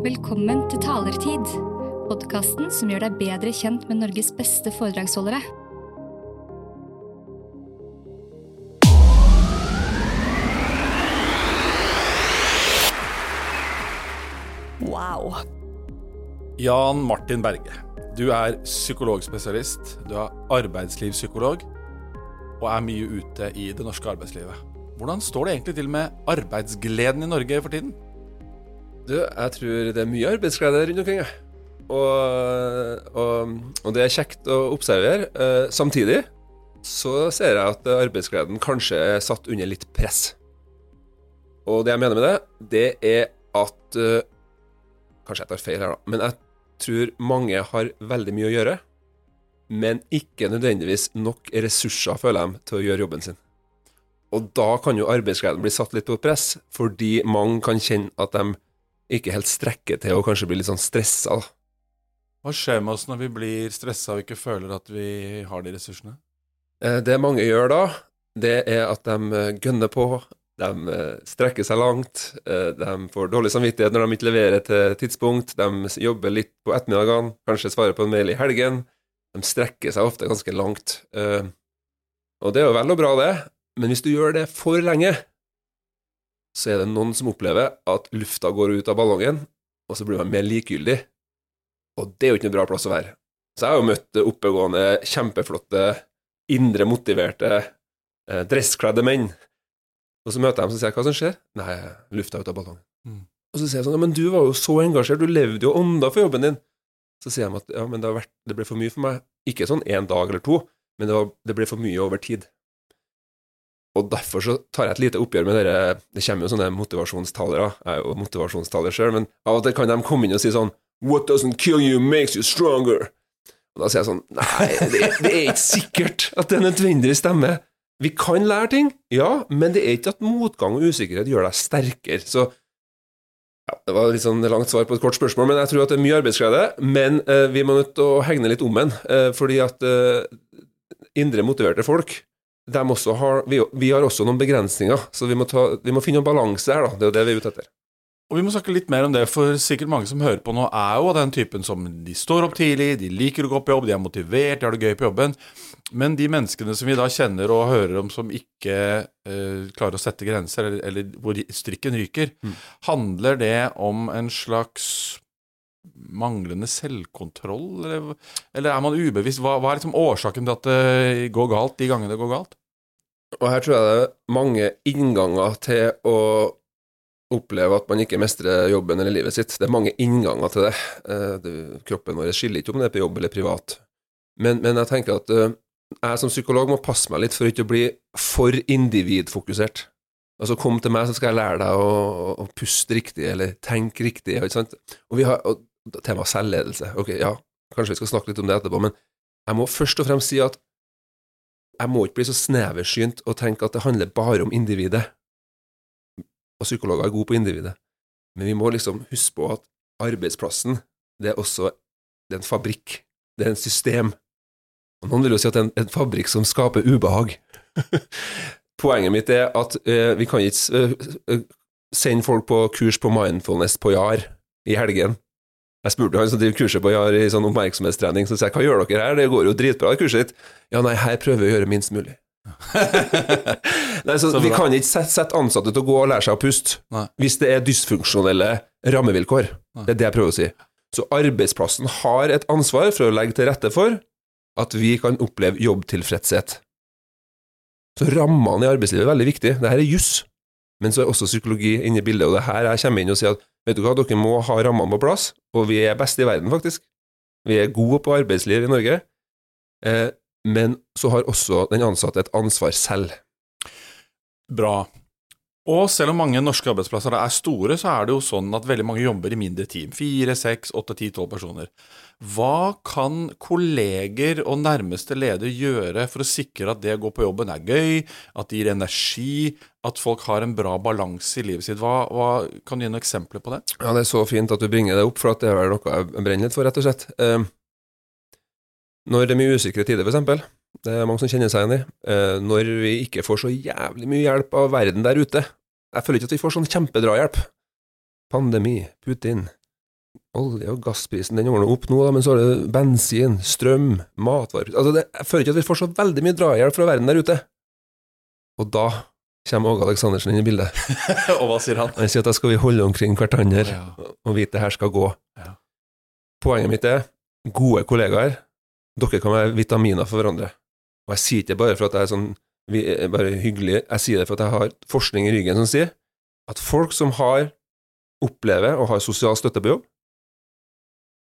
Velkommen til Talertid, podkasten som gjør deg bedre kjent med Norges beste foredragsholdere. Wow. Jan Martin Berge, du er psykologspesialist, du er arbeidslivspsykolog og er mye ute i det norske arbeidslivet. Hvordan står det egentlig til med arbeidsgleden i Norge for tiden? Du, jeg tror det er mye arbeidsglede rundt omkring. Og, og, og det er kjekt å observere. Eh, samtidig så ser jeg at arbeidsgleden kanskje er satt under litt press. Og det jeg mener med det, det er at eh, Kanskje jeg tar feil her, da. Men jeg tror mange har veldig mye å gjøre. Men ikke nødvendigvis nok ressurser, føler de, til å gjøre jobben sin. Og da kan jo arbeidsgleden bli satt litt på press, fordi mange kan kjenne at de ikke helt strekker til å kanskje bli litt sånn stressa. Hva skjer med oss når vi blir stressa og ikke føler at vi har de ressursene? Eh, Det mange gjør da, det er at de eh, gønner på, de eh, strekker seg langt, de får dårlig samvittighet når de ikke leverer til tidspunkt, de jobber litt på ettermiddagene, kanskje svarer på en mail i helgen. De strekker seg ofte ganske langt. Og det er jo vel og bra, det, men hvis du gjør det for lenge, så er det noen som opplever at lufta går ut av ballongen, og så blir man mer likegyldig. Og det er jo ikke noe bra plass å være. Så jeg har jo møtt oppegående, kjempeflotte, indre motiverte, eh, dresskledde menn. Og så møter jeg dem og sier hva som skjer. Nei, lufta er ut av ballongen. Mm. Og så sier jeg sånn, ja, men du var jo så engasjert, du levde jo ånda for jobben din. Så sier de at ja, men det, har vært, det ble for mye for meg. Ikke sånn en dag eller to, men det, var, det ble for mye over tid. Og derfor så tar jeg et lite oppgjør med dere Det kommer jo sånne motivasjonstalere. Jeg er jo motivasjonstaler sjøl, men av og til kan de komme inn og si sånn What doesn't kill you makes you stronger. Og da sier jeg sånn Nei, det, det er ikke sikkert at det nødvendigvis stemmer. Vi kan lære ting, ja, men det er ikke at motgang og usikkerhet gjør deg sterkere. Så ja, Det var litt sånn langt svar på et kort spørsmål, men jeg tror at det er mye arbeidsglede. Men eh, vi må nødt til å hegne litt om den, eh, fordi at eh, indre motiverte folk har, vi, vi har også noen begrensninger, så vi må, ta, vi må finne en balanse her. da, Det er jo det vi er ute etter. Og vi må snakke litt mer om det, for sikkert mange som hører på nå, er jo av den typen som de står opp tidlig, de liker å gå på jobb, de er motivert, de har det gøy på jobben. Men de menneskene som vi da kjenner og hører om som ikke eh, klarer å sette grenser, eller, eller hvor strikken ryker, handler det om en slags manglende selvkontroll, eller, eller er man ubevisst? Hva, hva er liksom årsaken til at det går galt de gangene det går galt? Og her tror jeg det er mange innganger til å oppleve at man ikke mestrer jobben eller livet sitt. Det er mange innganger til det. Eh, Kroppen vår skiller ikke om det er på jobb eller privat. Men, men jeg tenker at eh, jeg som psykolog må passe meg litt for ikke å bli for individfokusert. Altså, kom til meg, så skal jeg lære deg å, å puste riktig, eller tenke riktig, ikke sant. Og vi har og tema selvledelse. Ok, ja, kanskje vi skal snakke litt om det etterpå, men jeg må først og fremst si at jeg må ikke bli så sneversynt og tenke at det handler bare om individet. Og psykologer er gode på individet. Men vi må liksom huske på at arbeidsplassen, det er også det er en fabrikk. Det er en system. Og noen vil jo si at det er en, en fabrikk som skaper ubehag. Poenget mitt er at uh, vi kan ikke uh, sende folk på kurs på mindfulness på JAR i helgen. Jeg spurte han som driver kurset på JAR i sånn oppmerksomhetstrening, så sa jeg hva gjør dere her, det går jo dritbra i kurset ditt. Ja, nei, her prøver vi å gjøre minst mulig. nei, så, Så Vi kan ikke sette, sette ansatte til å gå og lære seg å puste Nei. hvis det er dysfunksjonelle rammevilkår. Nei. Det er det jeg prøver å si. Så arbeidsplassen har et ansvar for å legge til rette for at vi kan oppleve jobbtilfredshet. Så rammene i arbeidslivet er veldig viktig. Dette er juss, men så er også psykologi inne i bildet, og det er her jeg kommer inn og sier at vet du hva, dere må ha rammene på plass, og vi er best i verden, faktisk. Vi er gode på arbeidsliv i Norge, eh, men så har også den ansatte et ansvar selv. Bra. Og selv om mange norske arbeidsplasser er store, så er det jo sånn at veldig mange jobber i mindre team. Fire, seks, åtte, ti, tolv personer. Hva kan kolleger og nærmeste leder gjøre for å sikre at det å gå på jobben er gøy, at det gir energi, at folk har en bra balanse i livet sitt? Hva, hva, kan du gi noen eksempler på det? Ja, det er så fint at du bringer det opp, for at det er vel noe jeg brenner litt for, rett og slett. Eh, når det er mye usikre tider, eksempel, det er mange som kjenner seg igjen i, eh, når vi ikke får så jævlig mye hjelp av verden der ute Jeg føler ikke at vi får sånn kjempedrahjelp. Pandemi, Putin, olje- og gassprisen den ordner opp nå, da, men så har det bensin, strøm, matvarer altså det, Jeg føler ikke at vi får så veldig mye drahjelp fra verden der ute. Og da kommer Åge Aleksandersen inn i bildet. og hva sier han? Han sier at da skal vi holde omkring hverandre Ja. og vite det her skal gå. Ja. Poenget mitt er gode kollegaer. Dere kan være vitaminer for hverandre. Og jeg sier ikke bare for at jeg er sånn vi er bare hyggelig, jeg sier det for at jeg har forskning i ryggen som sier at folk som har opplever og har sosial støtte på jobb,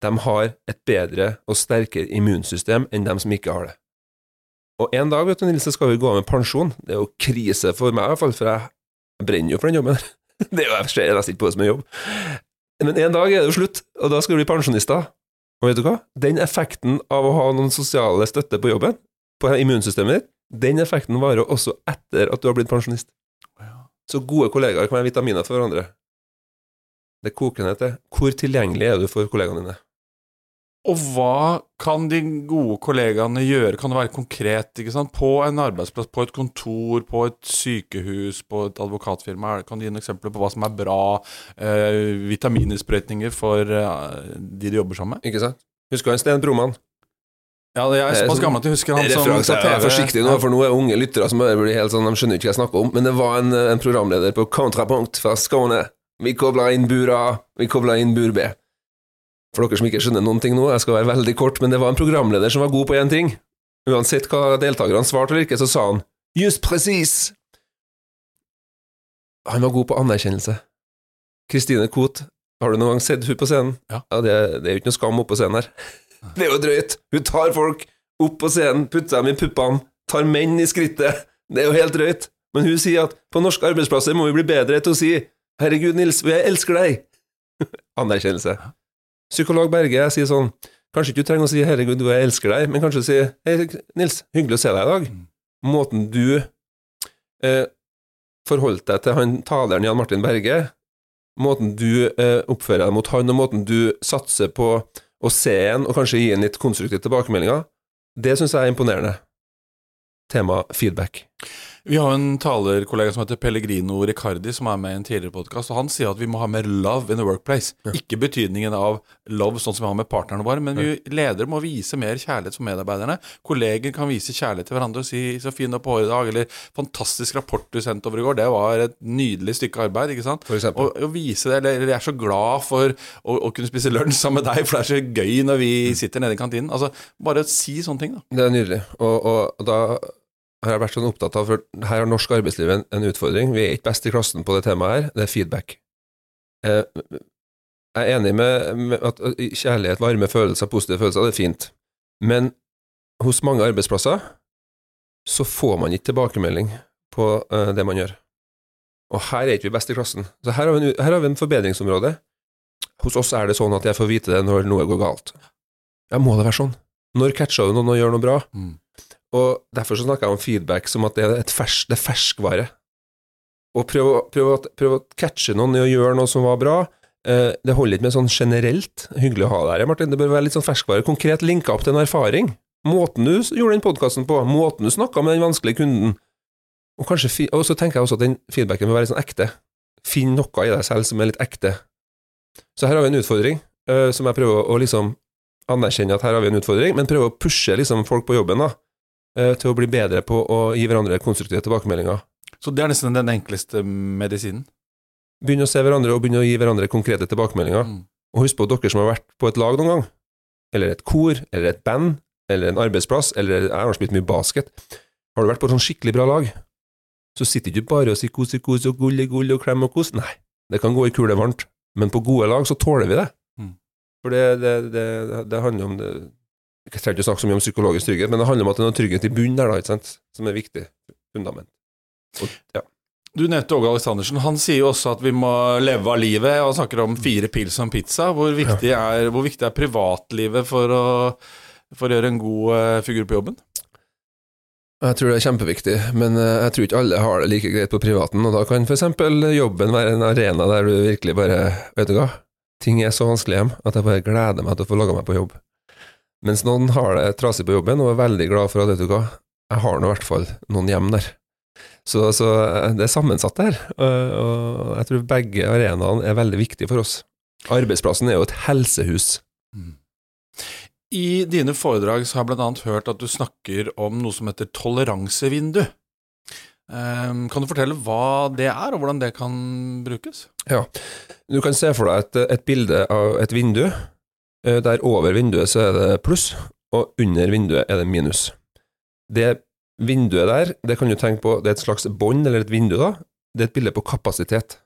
de har et bedre og sterkere immunsystem enn dem som ikke har det. Og en dag, vet du, Nils, så skal vi gå av med pensjon. Det er jo krise for meg, i hvert fall, for jeg brenner jo for den jobben. Det er jo, jeg ser nesten ikke på det som en jobb. Men en dag er det jo slutt, og da skal vi bli pensjonister. Og vet du hva? Den effekten av å ha noen sosiale støtte på jobben, på immunsystemet ditt, den effekten varer også etter at du har blitt pensjonist. Så gode kollegaer kan være vitaminer for hverandre. Det koker ned til hvor tilgjengelig er du for kollegaene dine? Og hva kan de gode kollegaene gjøre? Kan det være konkret? ikke sant? På en arbeidsplass, på et kontor, på et sykehus, på et advokatfirma? Kan du gi noen eksempler på hva som er bra eh, vitamininnsprøytninger for eh, de de jobber sammen med? Ikke sant? Husker han Sten Broman? Ja, jeg er såpass gammel at jeg husker han som Referanse, jeg er forsiktig nå, for nå er unge lyttere som blir helt sånn, de skjønner ikke hva jeg snakker om. Men det var en, en programleder på Kontrapunkt fra Skåne. Vi kobla inn bur A, vi kobla inn bur B. For dere som ikke skjønner noen ting nå, jeg skal være veldig kort, men det var en programleder som var god på én ting. Uansett hva deltakerne svarte eller ikke, så sa han just presis. Han var god på anerkjennelse. Kristine Koht, har du noen gang sett hun på scenen? Ja. det, det er jo ikke noe skam oppe på scenen her. Det er jo drøyt. Hun tar folk opp på scenen, putter dem i puppene, tar menn i skrittet. Det er jo helt drøyt. Men hun sier at på norske arbeidsplasser må vi bli bedre til å si 'Herregud, Nils, jeg elsker deg'. Anerkjennelse. Psykolog Berge sier sånn Kanskje ikke du trenger å si 'herregud, jeg elsker deg', men kanskje si 'hei, Nils, hyggelig å se deg i dag'. Måten du eh, forholdt deg til han taleren Jan Martin Berge, måten du eh, oppfører deg mot han, og måten du satser på å se en, og kanskje gi en litt konstruktive tilbakemeldinger, det syns jeg er imponerende. Tema feedback. Vi har en talerkollega som heter Pellegrino Riccardi, som er med i en tidligere podkast, han sier at vi må ha mer love in the workplace. Ikke betydningen av love sånn som vi har med partnerne våre, men vi ledere må vise mer kjærlighet for medarbeiderne. Kolleger kan vise kjærlighet til hverandre og si 'så fin du er på håret i dag', eller 'fantastisk rapport du sendte over i går', det var et nydelig stykke arbeid, ikke sant? For. Og, og vise det, eller 'jeg er så glad for å, å kunne spise lunsj sammen med deg', for det er så gøy når vi sitter nede i kantinen. Altså, bare si sånne ting, da. Det er nydelig. Og, og da har jeg vært sånn opptatt av, for her har norsk arbeidsliv en, en utfordring. Vi er ikke best i klassen på det temaet her, det er feedback. Eh, jeg er enig med, med at kjærlighet, varme følelser, positive følelser, det er fint. Men hos mange arbeidsplasser så får man ikke tilbakemelding på eh, det man gjør. Og her er ikke vi best i klassen. Så her har vi en, her har vi en forbedringsområde. Hos oss er det sånn at jeg får vite det når noe går galt. Ja, må det være sånn? Når catcher du noen og gjør noe bra? Mm. Og Derfor så snakker jeg om feedback som at det er, fers, det er ferskvare. Og prøv, prøv, å- prøv å catche noen i å gjøre noe som var bra. Eh, det holder ikke med sånn generelt. Hyggelig å ha deg her, Martin. Det bør være litt sånn ferskvare. Konkret linka opp til en erfaring. Måten du gjorde den podkasten på, måten du snakka med den vanskelige kunden. Og, kanskje, og så tenker jeg også at den feedbacken må være litt sånn ekte. Finn noe i deg selv som er litt ekte. Så her har vi en utfordring, eh, som jeg prøver å, liksom anerkjenne at her har vi en utfordring, men prøve å pushe liksom folk på jobben da, til å bli bedre på å gi hverandre konstruktive tilbakemeldinger. Så det er nesten den enkleste medisinen. Begynne å se hverandre og begynne å gi hverandre konkrete tilbakemeldinger. Mm. Og husk på at dere som har vært på et lag noen gang, eller et kor, eller et band, eller en arbeidsplass, eller jeg har spilt mye basket. Har du vært på et sånn skikkelig bra lag, så sitter du ikke bare og sier kos, kos og gull, gull og klem og kos. Nei, det kan gå i kule varmt, men på gode lag så tåler vi det. Mm. For det, det, det, det handler om Jeg trenger ikke snakke så mye om psykologisk trygghet, men det handler om at det er noe trygghet i bunnen der, da, ikke sant, som er viktig. Fundament. Og, ja. Du nevnte Åge Aleksandersen. Han sier jo også at vi må leve av livet, og snakker om fire pils og en pizza. Hvor viktig, er, hvor viktig er privatlivet for å, for å gjøre en god eh, figur på jobben? Jeg tror det er kjempeviktig, men eh, jeg tror ikke alle har det like greit på privaten, og da kan eksempel jobben være en arena der du virkelig bare Vet du hva, ting er så vanskelig hjem at jeg bare gleder meg til å få laga meg på jobb. Mens noen har det trasig på jobben og er veldig glad for at vet du hva, jeg har nå i hvert fall noen hjem der. Så, så eh, det er sammensatt der, og og jeg tror begge arenaene er veldig viktige for oss. Arbeidsplassen er jo et helsehus. I dine foredrag så har jeg annet hørt at du snakker om noe som heter toleransevindu. Ehm, kan du fortelle hva det er, og hvordan det kan brukes? Ja. Du kan se for deg et, et bilde av et vindu, eh, der over vinduet så er det pluss, og under vinduet er det minus. Det vinduet der, det kan du tenke på, det er et slags bånd, eller et vindu, da. Det er et bilde på kapasitet.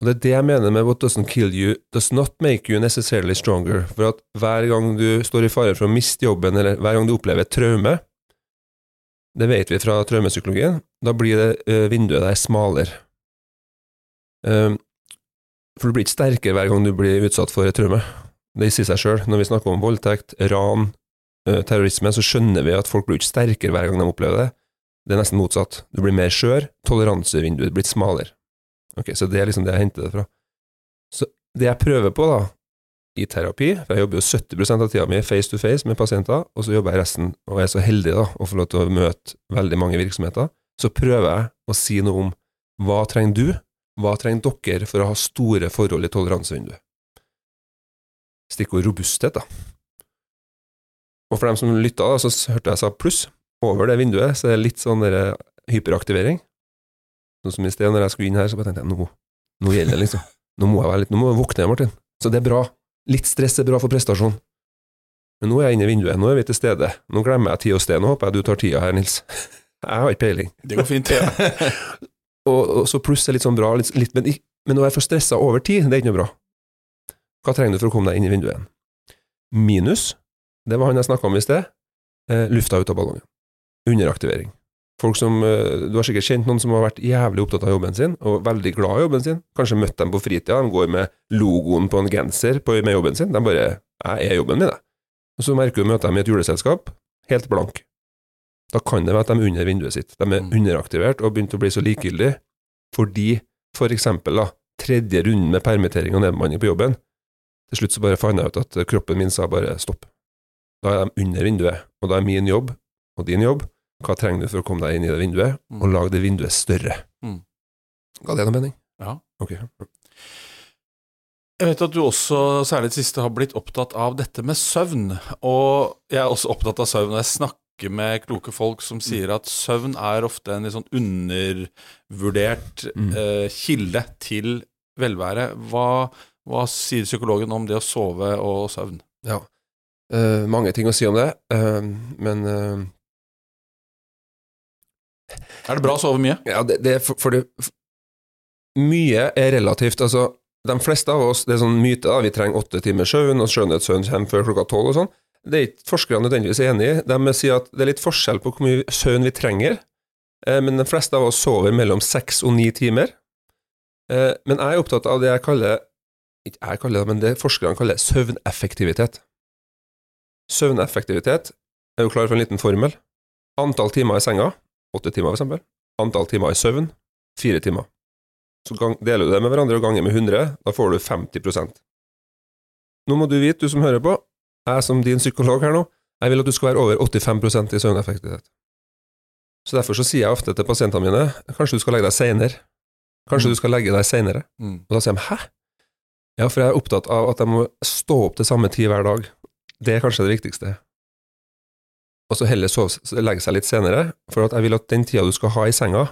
Og Det er det jeg mener med what doesn't kill you does not make you necessarily stronger. For at hver gang du står i fare for å miste jobben, eller hver gang du opplever et traume, det vet vi fra traumepsykologien, da blir det eh, vinduet der smalere. Um, for du blir ikke sterkere hver gang du blir utsatt for et traume. Det sier seg sjøl. Når vi snakker om voldtekt, ran, eh, terrorisme, så skjønner vi at folk blir ikke sterkere hver gang de opplever det. Det er nesten motsatt. Du blir mer skjør, toleransevinduet blir smalere. Ok, Så det er liksom det jeg henter det fra. Så det jeg prøver på, da, i terapi, for jeg jobber jo 70 av tida mi face to face med pasienter, og så jobber jeg resten, og er så heldig da, å få lov til å møte veldig mange virksomheter, så prøver jeg å si noe om hva trenger du, hva trenger dere for å ha store forhold i toleransevinduet? Stikkord robusthet, da. Og for dem som lytta, så hørte jeg sa pluss. Over det vinduet så er det litt sånn der hyperaktivering. Sånn som i sted, når jeg skulle inn her, så bare tenkte jeg nå, nå gjelder det, liksom. Nå må jeg være litt, nå må jeg våkne, Martin. Så det er bra. Litt stress er bra for prestasjon. Men nå er jeg inne i vinduet, nå er vi til stede. Nå glemmer jeg tid og sted, nå håper jeg du tar tida her, Nils. Jeg har ikke peiling. Det går fint, ja. Og, og så pluss er litt sånn bra, litt, litt, men, men å være for stressa over tid, det er ikke noe bra. Hva trenger du for å komme deg inn i vinduet igjen? Minus, det var han jeg snakka om i sted, eh, lufta ut av ballongen. Underaktivering. Folk som, eh, Du har sikkert kjent noen som har vært jævlig opptatt av jobben sin, og veldig glad i jobben sin. Kanskje møtt dem på fritida, de går med logoen på en genser på, med jobben sin. De bare 'Jeg er jobben min, jeg'. Og så merker du møter dem i et juleselskap, helt blank. Da kan det være at de er under vinduet sitt. De er Mm. underaktivert og begynt å bli så likegyldige fordi, for eksempel, da, tredje runden med permittering og nedbemanning på jobben, til slutt så bare fant jeg ut at kroppen min sa bare stopp. Da er de under vinduet, og da er min jobb, og din jobb, hva trenger du for å komme deg inn i det vinduet, Mm. og lage det vinduet større? Mm. Ga det noe mening? Ja. Ok. Jeg vet at du også, særlig det siste, har blitt opptatt av dette med søvn. Og jeg er også opptatt av søvn. og Jeg snakker med kloke folk som sier at søvn er ofte en litt sånn undervurdert Mm. eh, kilde til velvære. Hva, hva sier psykologen om det å sove og søvn? Ja. uh, mange ting å si om det, uh, men uh, Er det bra å sove mye? Ja, det, det er for, for det Mye er relativt. Altså, de fleste av oss, det er sånn myte, da, vi trenger åtte timer søvn, og skjønnhetssøvn kommer før klokka tolv og sånn. Det er ikke forskerne nødvendigvis enig i. De sier at det er litt forskjell på hvor mye søvn vi trenger, men de fleste av oss sover mellom seks og ni timer. Men jeg er opptatt av det jeg kaller ikke jeg kaller det, men det forskerne kaller søvneffektivitet. Søvneffektivitet er jo klar for en liten formel. Antall timer i senga, åtte timer for eksempel. Antall timer i søvn, fire timer. Så gang, deler du det med hverandre og ganger med 100, da får du 50% Nå må du vite, du som hører på, jeg som din psykolog her nå, jeg vil at du skal være over 85% i søvneffektivitet. Så derfor så sier jeg ofte til pasientene mine, kanskje du skal legge deg senere. Kanskje Mm. du skal legge deg senere. Mm. Og da sier de hæ? Ja, for jeg er opptatt av at jeg må stå opp til samme tid hver dag. Det er kanskje det viktigste. Og så heller sove, legge seg litt senere, for at jeg vil at den tida du skal ha i senga,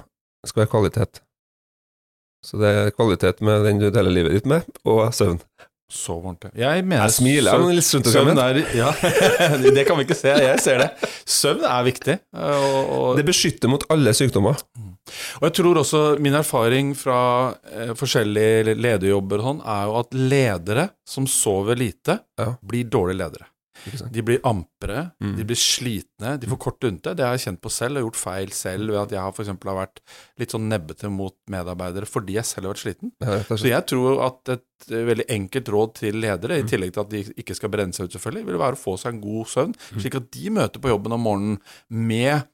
skal være kvalitet. Så det er kvalitet med den du deler livet ditt med, og søvn. Sov ordentlig. Jeg mener Jeg smiler, søvn- litt Søvn mener. er Ja, det kan vi ikke se, jeg ser det. Søvn er viktig. Og, og, Det beskytter mot alle sykdommer. Og jeg tror også min erfaring fra eh, forskjellige lederjobber sånn, er jo at ledere som sover lite, Ja. blir dårlige ledere. De blir ampere, Mm. de blir slitne, de får kort lunte. Det har jeg kjent på selv, og gjort feil selv ved at jeg har for har vært litt sånn nebbete mot medarbeidere fordi jeg selv har vært sliten. Ja, Så jeg tror at et eh, veldig enkelt råd til ledere, Mm. i tillegg til at de ikke skal brenne seg ut selvfølgelig, vil være å få seg en god søvn, Mm. slik at de møter på jobben om morgenen med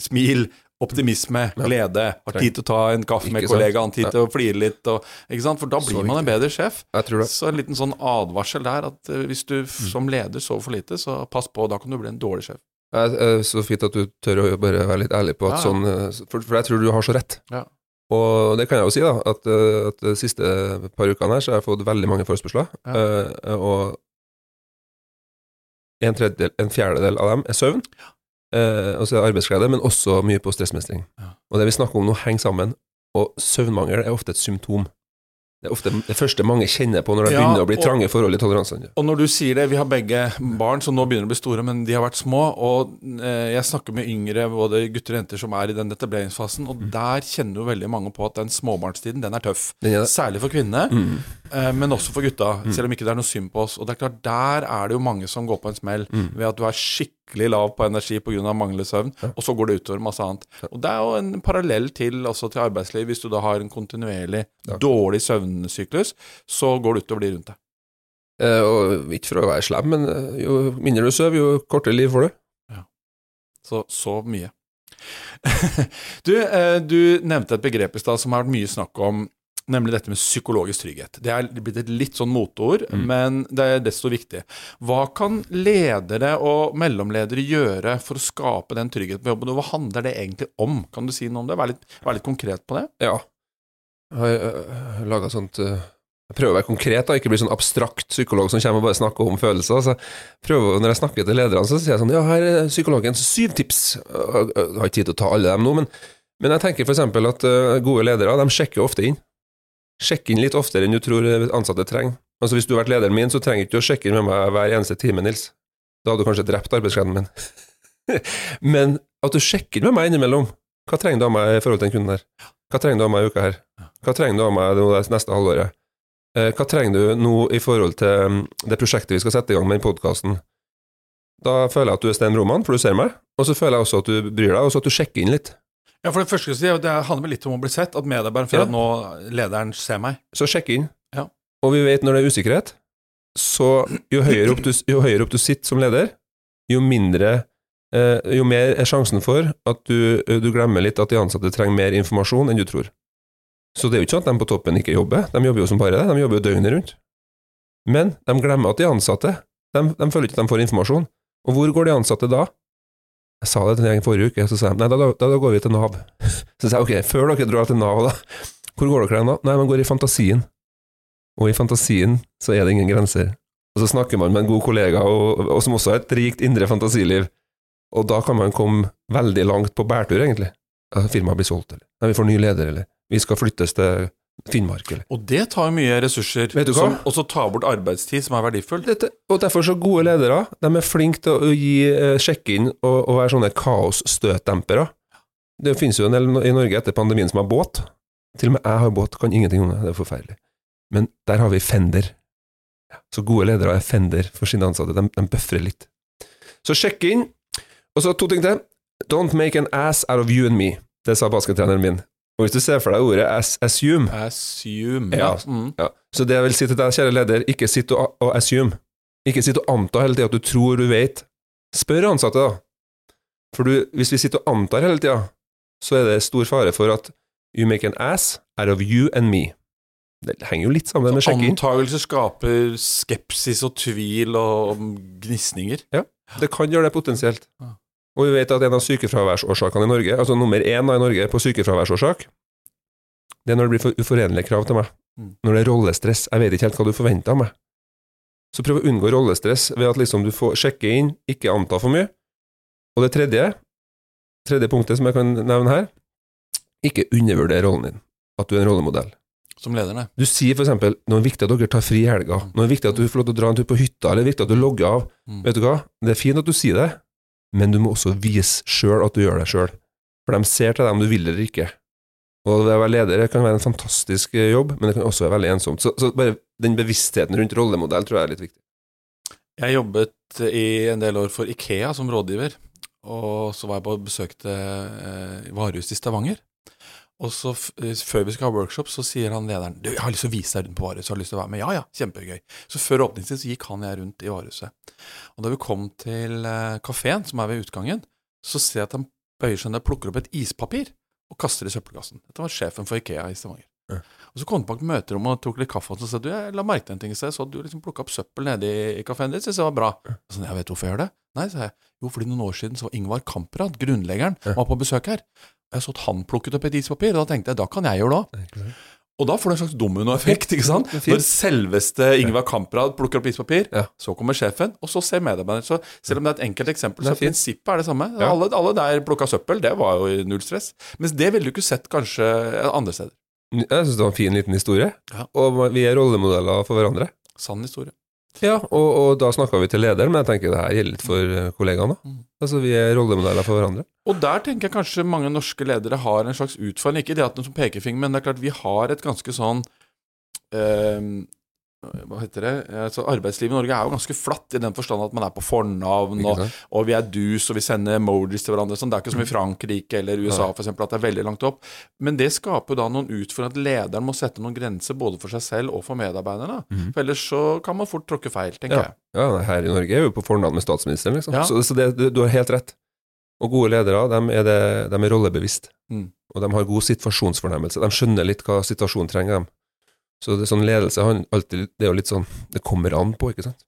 smil, optimisme, glede, har tid til å ta en kaffe med kollegaen, tid til å flire litt, og, ikke sant? for da blir man en bedre sjef. Jeg tror det. Så en liten sånn advarsel der, at eh, hvis du Mm. som leder sover for lite, så pass på, da kan du bli en dårlig sjef. Jeg, eh, så fint at du tør å bare være litt ærlig på at Ja, sånn eh, for, for jeg tror du har så rett. Ja. Og det kan jeg jo si, da, at, eh, at de siste par ukene her så har jeg fått veldig mange forespørsler. Ja. eh, og en, tredjedel, en fjerdedel av dem er søvn, eh, og så det arbeidsglede, men også mye på stressmestring. Ja. Og det vi snakker om nå, henger sammen, og søvnmangel er ofte et symptom. Det er ofte det første mange kjenner på når det Ja, begynner å bli og- trange forhold i toleransene. Og når du sier det, vi har begge barn som nå begynner å bli store, men de har vært små. Og eh, jeg snakker med yngre, både gutter og jenter, som er i den etableringsfasen. Og der kjenner jo veldig mange på at den småbarnstiden, den er tøff. Er. Særlig for kvinnene, Mm. eh, men også for gutta. Selv om ikke det er noe synd på oss. Og det er klart, der er det jo mange som går på en smell Mm. ved at du er skikkelig lav på energi pga. manglende søvn, og så går det utover masse annet. Og det er jo en parallell til, også til arbeidsliv. Hvis du da har en kontinuerlig dårlig søvnsyklus, så går det utover de rundt deg. Eh, og ikke for å være slem, men eh, jo mindre du sover, jo kortere liv får du. Så så mye. du, eh, du nevnte et begrep i stad som har vært mye snakk om, nemlig dette med psykologisk trygghet. Det er blitt et litt sånn moteord, men det er desto viktig. Hva kan ledere og mellomledere gjøre for å skape den tryggheten på jobben, og hva handler det egentlig om? Kan du si noe om det? Vær litt, vær litt konkret på det. Ja. Jeg har uh, laga sånt eh, Jeg prøver å være konkret, da, ikke bli sånn abstrakt psykolog som kommer og bare snakker om følelser. Så jeg prøver, når jeg snakker til lederne, så sier jeg sånn Ja, her er psykologens syv tips. Jeg har ikke tid til å ta alle dem nå, men, men jeg tenker eksempel at eh, gode ledere, de sjekker ofte inn. Sjekk inn litt oftere enn du tror ansatte trenger. Altså Hvis du har vært lederen min, så trenger ikke du å sjekke inn med meg hver eneste time, Nils. Da hadde du kanskje drept arbeidsgleden min. Men at du sjekker inn med meg innimellom. Hva trenger du av meg i forhold til den kunden her? Hva trenger du av meg i uka her? Hva trenger du av meg det neste halvåret? Eh, Hva trenger du nå i forhold til mm, det prosjektet vi skal sette i gang med i podkasten? Da føler jeg at du er Sten Roman, for du ser meg, og så føler jeg også at du bryr deg, og så at du sjekker inn litt. Ja, for Det første si, det handler vel litt om å bli sett. At medarbeideren føler Ja. at nå lederen ser meg. Så sjekk inn. Ja. Og vi vet når det er usikkerhet, så jo høyere opp du, jo høyere opp du sitter som leder, jo mindre eh, Jo mer er sjansen for at du, du glemmer litt at de ansatte trenger mer informasjon enn du tror. Så det er jo ikke sånn at de på toppen ikke jobber, de jobber jo som bare det, de jobber jo døgnet rundt. Men de glemmer at de ansatte, de, de føler ikke at de får informasjon. Og hvor går de ansatte da? Jeg sa det til en gjeng forrige uke, så sa de nei, da, da, da går vi til Nav. Så sa jeg ok, før dere drar til Nav, da, hvor går dere da? Nei, man går i fantasien. Og i fantasien så er det ingen grenser. Og så snakker man med en god kollega, og, og som også har et rikt indre fantasiliv. Og da kan man komme veldig langt på bærtur, egentlig. Firmaet blir solgt, eller Nei, vi får ny leder, eller vi skal flyttes til Finnmark, eller Og det tar mye ressurser, Vet du hva? som også tar bort arbeidstid, som er verdifull. Dette, og derfor så gode ledere, de er flinke til å gi eh, sjekke inn og, og være sånne kaosstøtdempere. Det finnes jo en del i Norge etter pandemien som har båt. Til og med jeg har båt, kan ingenting om det, det er forferdelig. Men der har vi Fender. Så gode ledere er Fender for sine ansatte, de, de bøfrer litt. Så sjekk inn. Og så to ting til. Don't make an ass out of you and me. Det sa baskettreneren min. Og hvis du ser for deg ordet as assume, Assume. Ja. Mm. ja. Så det jeg vil si til deg, kjære leder, ikke sitt og, og assume. Ikke sitt og anta hele tida at du tror du vet. Spør ansatte, da. For du, hvis vi sitter og antar hele tida, så er det stor fare for at you make an ass out of you and me. Det henger jo litt sammen med sjekking. Antagelser skaper skepsis og tvil og gnisninger. Det kan gjøre det potensielt. Og vi vet at en av sykefraværsårsakene i Norge, altså nummer én i Norge på sykefraværsårsak, det er når det blir for uforenlige krav til meg. Mm. Når det er rollestress. Jeg vet ikke helt hva du forventer av meg. Så prøv å unngå rollestress ved at liksom du får sjekke inn, ikke anta for mye. Og det tredje, tredje punktet som jeg kan nevne her, ikke undervurder rollen din. At du er en rollemodell. Som leder, nei. Du sier eksempel nå er det viktig at dere tar fri i helga, nå er det viktig at du får lov til å dra en tur på hytta, eller det er viktig at du logger av. Mm. Vet du hva, det er fint at du sier det, men du må også vise sjøl at du gjør det sjøl. For de ser til deg om du vil eller ikke. Og det å være leder kan være en fantastisk eh, jobb, men det kan også være veldig ensomt. Så, så bare den bevisstheten rundt rollemodell tror jeg er litt viktig. Jeg jobbet i en del år for Ikea som rådgiver, og så var jeg på besøk til eh, varehuset i Stavanger. Og så eh, Før vi skal ha workshop, så sier han lederen du, 'Jeg har lyst til å vise deg rundt på varehuset.' Har du lyst til å være med? Ja, ja, kjempegøy. Så før åpningstid så gikk han og jeg rundt i varehuset. Og da vi kom til eh, kafeen, som er ved utgangen, så ser jeg at han bøyer seg ned plukker opp et ispapir og kaster det i søppelkassen. Dette var sjefen for Ikea i Stavanger. Ja. Og Så kom han til møterommet og tok litt kaffe, og så sa du, jeg la merke til en ting i sted, så at du liksom plukka opp søppel nede i, kafeen din, syntes jeg var bra. Og sånn, jeg vet hvorfor jeg gjør det. Nei, sa jeg. Jo, fordi noen år siden så var Ingvar Kamprad, grunnleggeren, Ja. var på besøk her. Jeg så at han plukket opp et ispapir, og da tenkte jeg da kan jeg gjøre det òg. Og da får du en slags dominoeffekt. ikke sant? Når selveste Ingvar Kamprad plukker opp ispapir, Ja. så kommer sjefen, og så ser medarbeideren. Så selv om det er et enkelt eksempel, så prinsippet er det samme. Ja. Alle, alle der plukka søppel, det var jo null stress. Mens det ville du ikke sett kanskje andre steder. Jeg syns det var en fin liten historie, Ja. og vi er rollemodeller for hverandre. Sann historie. Ja, og, og da snakka vi til lederen, men jeg tenker det her gjelder litt for eh, kollegaene. Mm. Altså, vi er rollemodeller for hverandre. Og der tenker jeg kanskje mange norske ledere har en slags utfordring. Ikke det at de som pekefinger, men det er klart vi har et ganske sånn eh, Hva heter det? Altså, arbeidslivet i Norge er jo ganske flatt, i den forstand at man er på fornavn, og, og vi er dus, og vi sender emojis til hverandre. Sånn. Det er ikke som i Frankrike eller USA for eksempel, at det er veldig langt opp. Men det skaper jo da noen utfordringer at lederen må sette noen grenser både for seg selv og for medarbeiderne. Mm. For ellers så kan man fort tråkke feil, tenker Ja. jeg. Ja, her i Norge er vi på fornavn med statsministeren, liksom. Ja. Så, så det, du, du har helt rett. Og gode ledere, de er, det, de er rollebevisst. Mm. Og de har god situasjonsfornemmelse. De skjønner litt hva situasjonen trenger dem. Så det, sånn ledelse han, alltid, det er jo litt sånn Det kommer an på, ikke sant?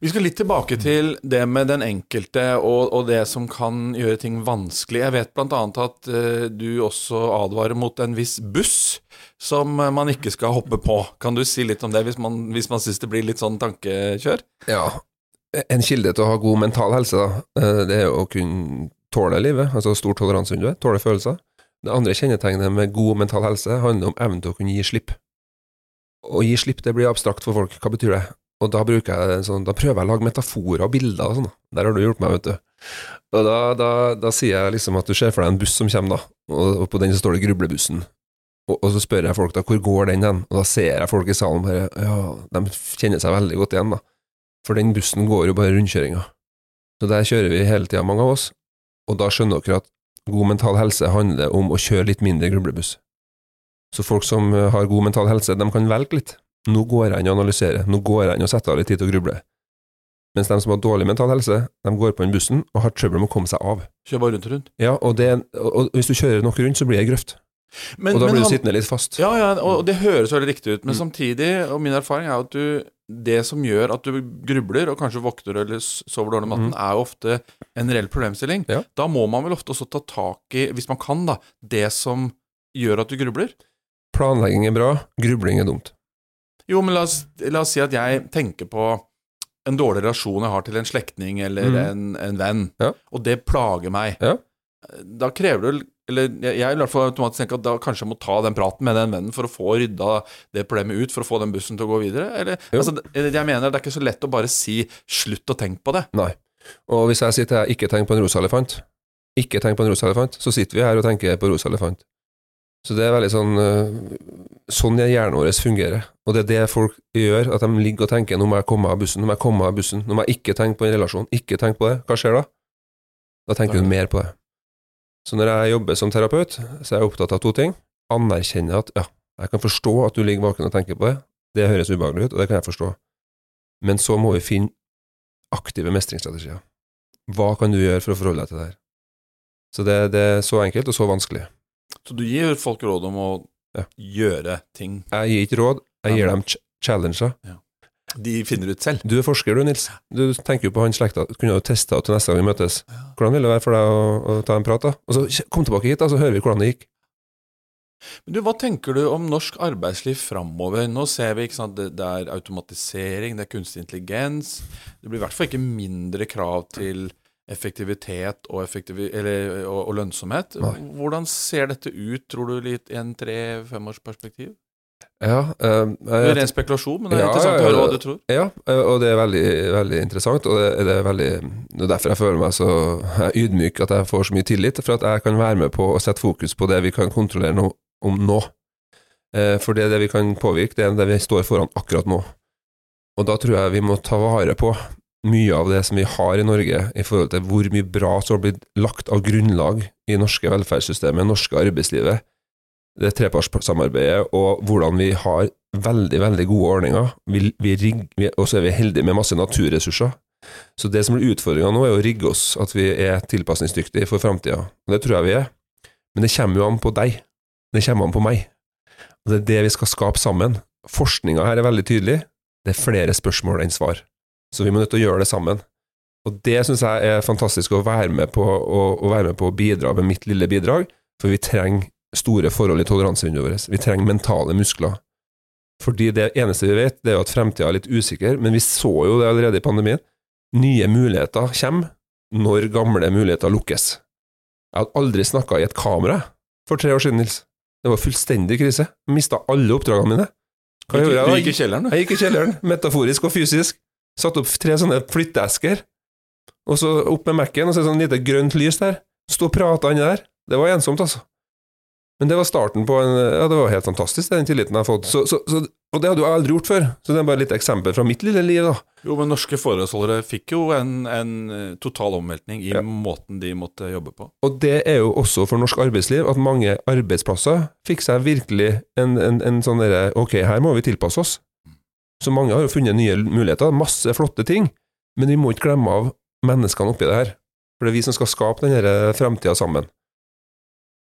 Vi skal litt tilbake til det med den enkelte og, og det som kan gjøre ting vanskelig. Jeg vet bl.a. at uh, du også advarer mot en viss buss som man ikke skal hoppe på. Kan du si litt om det, hvis man, hvis man syns det blir litt sånn tankekjør? Ja. En kilde til å ha god mental helse, da, eh, det er jo å kunne tåle livet. Altså stor toleranse under det, tåle følelser. Det andre kjennetegnet med god mental helse handler om evnen til å kunne gi slipp. Å gi slipp, det blir abstrakt for folk. Hva betyr det? Og da bruker jeg sånn, da prøver jeg å lage metaforer og bilder og sånn. Der har du hjulpet meg, vet du. Og da, da, da sier jeg liksom at du ser for deg en buss som kommer, da, og på den så står det grublebussen. Og, og så spør jeg folk da, hvor går den hen? Og da ser jeg folk i salen bare, ja, de kjenner seg veldig godt igjen, da. For den bussen går jo bare rundkjøringa. Så der kjører vi hele tida, mange av oss. Og da skjønner dere at god mental helse handler om å kjøre litt mindre grublebuss. Så folk som eh, har god mental helse, de kan velge litt. Nå går jeg inn og analyserer, nå går jeg inn og setter av litt tid til å gruble. Mens de som har dårlig mental helse, de går på den bussen og har trøbbel med å komme seg av. Kjør bare rundt og rundt. Ja, og, det, og, og hvis du kjører nok rundt, så blir det grøft. Men, og da blir du sittende litt fast. Ja, ja, og det høres veldig riktig ut, men Mm. samtidig, og min erfaring er at du det som gjør at du grubler, og kanskje våkner eller sover dårlig om natten, Mm. er jo ofte en reell problemstilling. Ja. Da må man vel ofte også ta tak i, hvis man kan, da, det som gjør at du grubler. Planlegging er bra, grubling er dumt. Jo, men la oss, la oss si at jeg tenker på en dårlig relasjon jeg har til en slektning eller Mm. en, en venn, Ja. og det plager meg. Ja. Da krever du eller jeg jeg i hvert fall automatisk tenke at da kanskje jeg må ta den praten med den vennen for å få rydda det problemet ut, for å få den bussen til å gå videre. Eller, altså, jeg mener det er ikke så lett å bare si 'slutt å tenke på det'. Nei. Og hvis jeg sier til deg 'ikke tenk på en rosa elefant', ikke tenk på en rosa elefant, så sitter vi her og tenker på rosa elefant. Så det er veldig sånn øh, Sånn er hjernen vår fungerer. Og det er det folk gjør, at de ligger og tenker 'nå må jeg komme av bussen', 'nå må jeg komme av bussen', 'nå må jeg ikke tenke på en relasjon', ikke tenk på det. Hva skjer da? Da tenker du mer på det. Så når jeg jobber som terapeut, så er jeg opptatt av to ting. Anerkjenne at ja, jeg kan forstå at du ligger våken og tenker på det. Det høres ubehagelig ut, og det kan jeg forstå. Men så må vi finne aktive mestringsstrategier. Hva kan du gjøre for å forholde deg til det her? Så det, det er så enkelt og så vanskelig. Så du gir folk råd om å Ja. gjøre ting Jeg gir ikke råd, jeg gir dem ch challenger. de finner ut selv. Du er forsker du, Nils. Du tenker jo på han slekta. Du kunne jo testa til neste gang vi møtes. Hvordan ville det være for deg å, å ta en prat, da? Og så kom tilbake hit, da, så hører vi hvordan det gikk. Men du, Hva tenker du om norsk arbeidsliv framover? Nå ser vi ikke sant, det, det er automatisering, det er kunstig intelligens. Det blir i hvert fall ikke mindre krav til effektivitet og, effektivi eller, og, og lønnsomhet. Nei. Hvordan ser dette ut, tror du, litt i en tre-femårsperspektiv? Ja, eh, Det er jeg, ren spekulasjon, men det er Ja, interessant å høre hva du tror. ja, eh, og det er veldig, veldig interessant, og det, det er veldig Det er derfor jeg føler meg så ydmyk, at jeg får så mye tillit, for at jeg kan være med på å sette fokus på det vi kan kontrollere no, om nå. Eh, For det det vi kan påvirke, det er det vi står foran akkurat nå. Og da tror jeg vi må ta vare på mye av det som vi har i Norge, i forhold til hvor mye bra som har blitt lagt av grunnlag i norske velferdssystemet, norske arbeidslivet, det trepartssamarbeidet, og hvordan vi har veldig, veldig gode ordninger. Vi, vi rigger, og så er vi heldige med masse naturressurser. Så det som blir utfordringa nå, er å rigge oss, at vi er tilpasningsdyktige for framtida. Det tror jeg vi er. Men det kommer jo an på deg. Det kommer an på meg. Og det er det vi skal skape sammen. Forskninga her er veldig tydelig. Det er flere spørsmål enn svar. Så vi må nødt til å gjøre det sammen. Og det syns jeg er fantastisk å være med på å, å være med på å bidra med mitt lille bidrag. For vi trenger store forhold i toleransevinduet vårt. Vi trenger mentale muskler. Fordi det eneste vi vet, det er jo at fremtida er litt usikker, men vi så jo det allerede i pandemien. Nye muligheter kommer når gamle muligheter lukkes. Jeg hadde aldri snakka i et kamera for tre år siden, Nils. Det var fullstendig krise. Mista alle oppdragene mine. Hva gjorde jeg da? gikk i kjelleren, du. Jeg gikk i kjelleren, metaforisk og fysisk. Satt opp tre sånne flytteesker, og så opp med Mac-en, og så er det sånn lite grønt lys der. Stå og prate inni der. Det var ensomt, altså. Men det var starten på en Ja, det var helt fantastisk, den tilliten jeg har fått. Så, så, så, og det hadde jo jeg aldri gjort før. Så det er bare litt eksempel fra mitt lille liv, da. Jo, men norske forholdsholdere fikk jo en, en eh, total omveltning i Ja. måten de måtte jobbe på. Og det er jo også for norsk arbeidsliv, at mange arbeidsplasser fikk seg virkelig en, en, en sånn derre Ok, her må vi tilpasse oss. Så mange har jo funnet nye muligheter, masse flotte ting, men vi må ikke glemme av menneskene oppi det her. For det er vi som skal skape denne framtida sammen.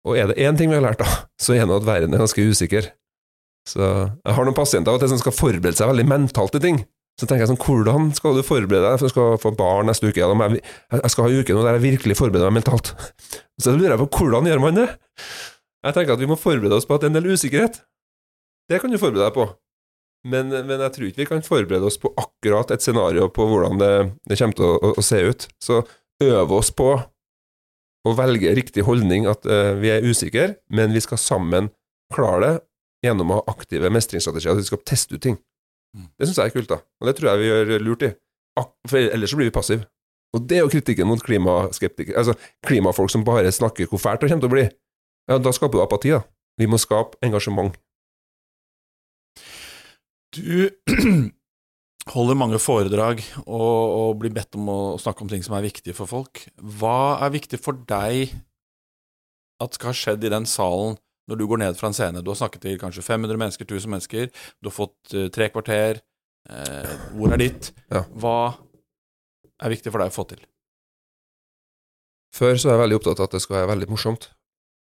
Og er det én ting vi har lært, da, så er det at verden er ganske usikker. Så jeg har noen pasienter av og til som skal forberede seg veldig mentalt til ting. Så tenker jeg sånn, hvordan skal du forberede deg for du skal få barn neste uke? Jeg, jeg skal ha en uke nå der jeg virkelig forbereder meg mentalt. Så lurer jeg på hvordan gjør man det? Jeg tenker at vi må forberede oss på at det er en del usikkerhet. Det kan du forberede deg på. Men, men jeg tror ikke vi kan forberede oss på akkurat et scenario på hvordan det, det kommer til å, å, å se ut. Så øve oss på å velge riktig holdning, at uh, vi er usikre, men vi skal sammen klare det gjennom å ha aktive mestringsstrategier, at vi skal teste ut ting. Mm. Det syns jeg er kult, da. Og det tror jeg vi gjør lurt i. Ak for ellers så blir vi passive. Og det er jo kritikken mot klimaskeptikere, altså klimafolk som bare snakker hvor fælt det kommer til å bli. Ja, da skaper du apati, da. Vi må skape engasjement. Du holder mange foredrag og, og blir bedt om å snakke om ting som er viktige for folk. Hva er viktig for deg at skal ha skjedd i den salen når du går ned fra en scene? Du har snakket til kanskje 500 mennesker, 1000 mennesker, du har fått eh, tre kvarter. Eh, hvor er ditt? Ja. Hva er viktig for deg å få til? Før så er jeg veldig opptatt av at det skal være veldig morsomt.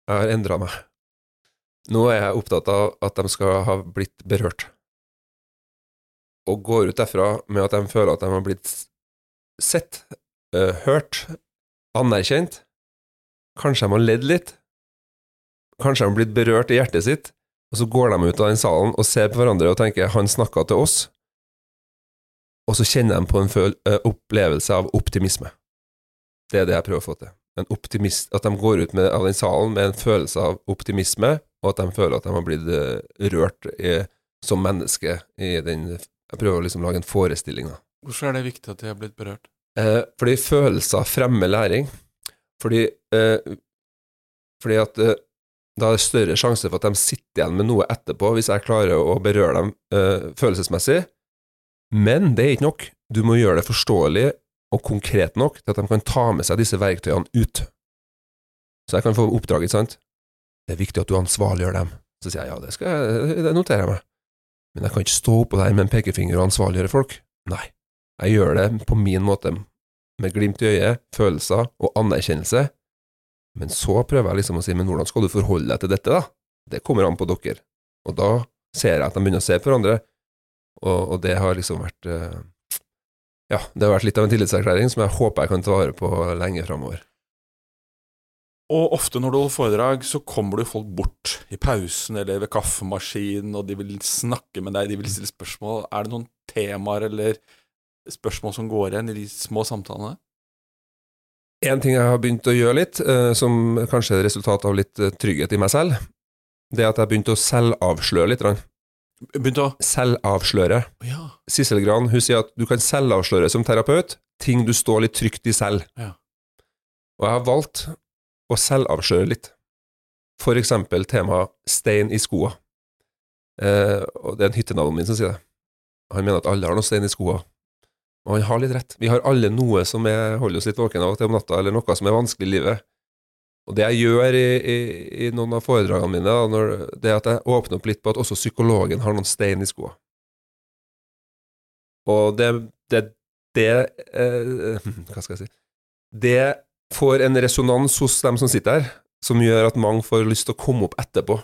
Jeg har endra meg. Nå er jeg opptatt av at de skal ha blitt berørt. Og går ut derfra med at de føler at de har blitt sett, uh, hørt, anerkjent. Kanskje de har ledd litt. Kanskje de har blitt berørt i hjertet sitt. Og så går de ut av den salen og ser på hverandre og tenker 'han snakka til oss', og så kjenner de på en eh, opplevelse av optimisme. Det er det jeg prøver å få til. Optimist, at de går ut med, av den salen med en følelse av optimisme, og at de føler at de har blitt uh, rørt i, som menneske i den Jeg prøver å liksom lage en forestilling, da. Hvorfor er det viktig at de har blitt berørt? Eh, fordi følelser fremmer læring. Fordi, eh, fordi at eh, da er det større sjanse for at de sitter igjen med noe etterpå, hvis jeg klarer å berøre dem eh, følelsesmessig. Men det er ikke nok. Du må gjøre det forståelig og konkret nok til at de kan ta med seg disse verktøyene ut. Så jeg kan få oppdraget, sant? Det er viktig at du ansvarliggjør dem. Så sier jeg ja, det, skal jeg, det noterer jeg meg. Men jeg kan ikke stå oppå der med en pekefinger og ansvarliggjøre folk. Nei. Jeg gjør det på min måte, med glimt i øyet, følelser og anerkjennelse. Men så prøver jeg liksom å si, men hvordan skal du forholde deg til dette, da? Det kommer an på dere. Og da ser jeg at de begynner å se på hverandre, og, og det har liksom vært eh, Ja, det har vært litt av en tillitserklæring som jeg håper jeg kan ta vare på lenge framover. Og ofte når du holder foredrag, så kommer det folk bort i pausen eller ved kaffemaskinen, og de vil snakke med deg, de vil stille spørsmål. Er det noen temaer eller spørsmål som går igjen i de små samtalene? En ting jeg har begynt å gjøre litt, eh, som kanskje er et resultat av litt eh, trygghet i meg selv, det er at jeg har begynt å selvavsløre litt. Begynt å Selvavsløre. Ja. Sissel Gran hun sier at du kan selvavsløre som terapeut ting du står litt trygt i selv. Ja. Og jeg har valgt å selvavsløre litt. For eksempel temaet stein i skoa. Eh, og det er en hyttenavn min som sier det. Han mener at alle har noe stein i skoa. Og han har litt rett. Vi har alle noe som er, holder oss litt våkne av og til om natta, eller noe som er vanskelig i livet. Og det jeg gjør i, i, i noen av foredragene mine, da, når, det er at jeg åpner opp litt på at også psykologen har noen stein i skoa. Og det, det, det eh, Hva skal jeg si Det får en resonans hos dem som sitter her, som gjør at mange får lyst til å komme opp etterpå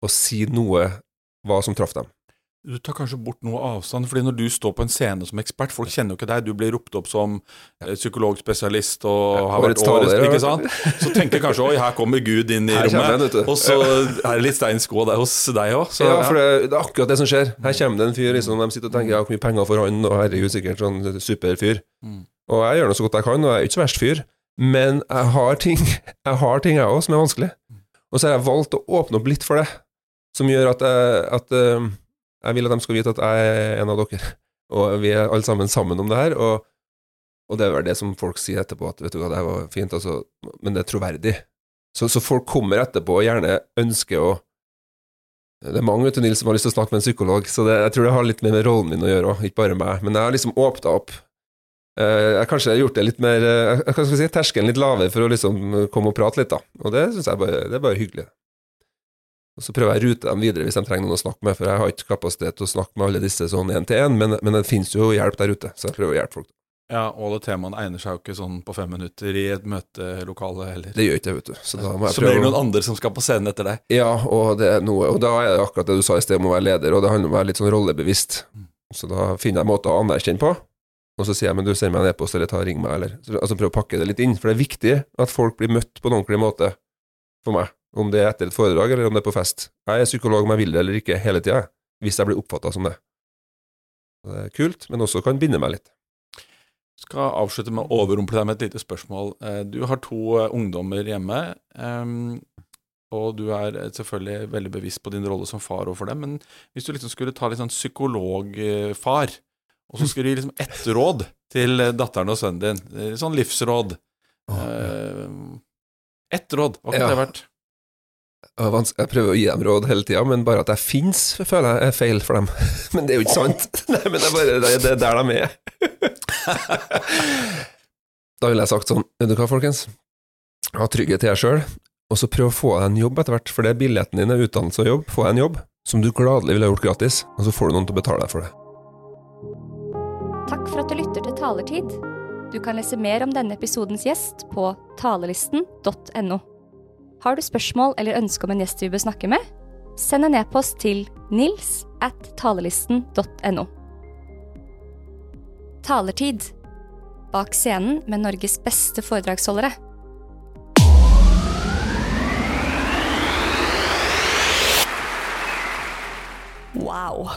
og si noe hva som traff dem. du tar kanskje bort noe avstand, fordi når du står på en scene som ekspert, folk kjenner jo ikke deg, du blir ropt opp som eh, psykologspesialist og har vært årets taler, ikke sant? Så tenker kanskje oi, her kommer Gud inn i Her rommet, og så er det litt stein skå der hos deg òg. ja, for det, det er akkurat det som skjer. Her kommer det en fyr liksom, de sitter og tenker ja, hvor mye penger får han, og herregud, sikkert sånn superfyr. Mm. Og jeg gjør nå så godt jeg kan, og jeg er ikke så verst fyr, men jeg har ting jeg har ting jeg òg som er vanskelig. Og så har jeg valgt å åpne opp litt for det, som gjør at, jeg, at eh, jeg vil at de skal vite at jeg er en av dere, og vi er alle sammen sammen om det her. Og, og det er vel det som folk sier etterpå, at vet du hva, det var fint, altså, men det er troverdig. Så, så folk kommer etterpå og gjerne ønsker å Det er mange vet Nils, som har lyst til å snakke med en psykolog, så det, jeg tror det har litt med rollen min å gjøre òg, ikke bare meg. Men jeg har liksom åpna opp. Eh, kanskje har gjort det litt mer jeg skal jeg si, terskelen litt lavere for å liksom komme og prate litt, da. Og det syns jeg bare, det er bare hyggelig. Og så prøver jeg å rute dem videre hvis de trenger noen å snakke med, for jeg har ikke kapasitet til å snakke med alle disse sånn én til én, men, men det finnes jo hjelp der ute, så jeg prøver å hjelpe folk. Ja, og alle temaene egner seg jo ikke sånn på fem minutter i et møtelokale heller. Det gjør ikke jeg, vet du. Så da må jeg prøve. Så blir det noen andre som skal på scenen etter deg. Ja, og det er noe Og da er det akkurat det du sa i sted om å være leder, og det handler om å være litt sånn rollebevisst. Så da finner jeg måter å anerkjenne på, og så sier jeg men du sender meg en e-post, eller ta ring meg, eller Altså prøv å pakke det litt inn, for det er viktig at folk blir møtt på en ordentlig måte for meg, om det er etter et foredrag, eller om det er på fest. Jeg er psykolog om jeg vil det eller ikke, hele tida, hvis jeg blir oppfatta som det. Det er kult, men også kan binde meg litt. Skal avslutte med å overrumple deg med et lite spørsmål. Eh, Du har to eh, ungdommer hjemme, ehm, og du er eh, selvfølgelig veldig bevisst på din rolle som far overfor dem, men hvis du liksom skulle ta litt sånn psykologfar, og så skulle du gi liksom ett råd til datteren og sønnen din, eh, sånn livsråd Eh, Ett råd, hva kunne Ja. det vært? Jeg prøver å gi dem råd hele tida, men bare at jeg fins, føler jeg er feil for dem. Men det er jo ikke sant. Nei, men det er bare det, det er der de er. Da ville jeg sagt sånn, vet du hva, folkens, ha trygghet til deg sjøl, og så prøv å få deg en jobb etter hvert, for det er billetten din er utdannelse og jobb. Få deg en jobb som du gladelig ville gjort gratis, og så får du noen til å betale deg for det. Takk for at du lytter til Talertid. Du kan lese mer om denne episodens gjest på talelisten.no. Har du spørsmål eller ønske om en gjest vi bør snakke med? Send en e-post til nils at talelisten.no. Talertid. Bak scenen med Norges beste foredragsholdere. Wow.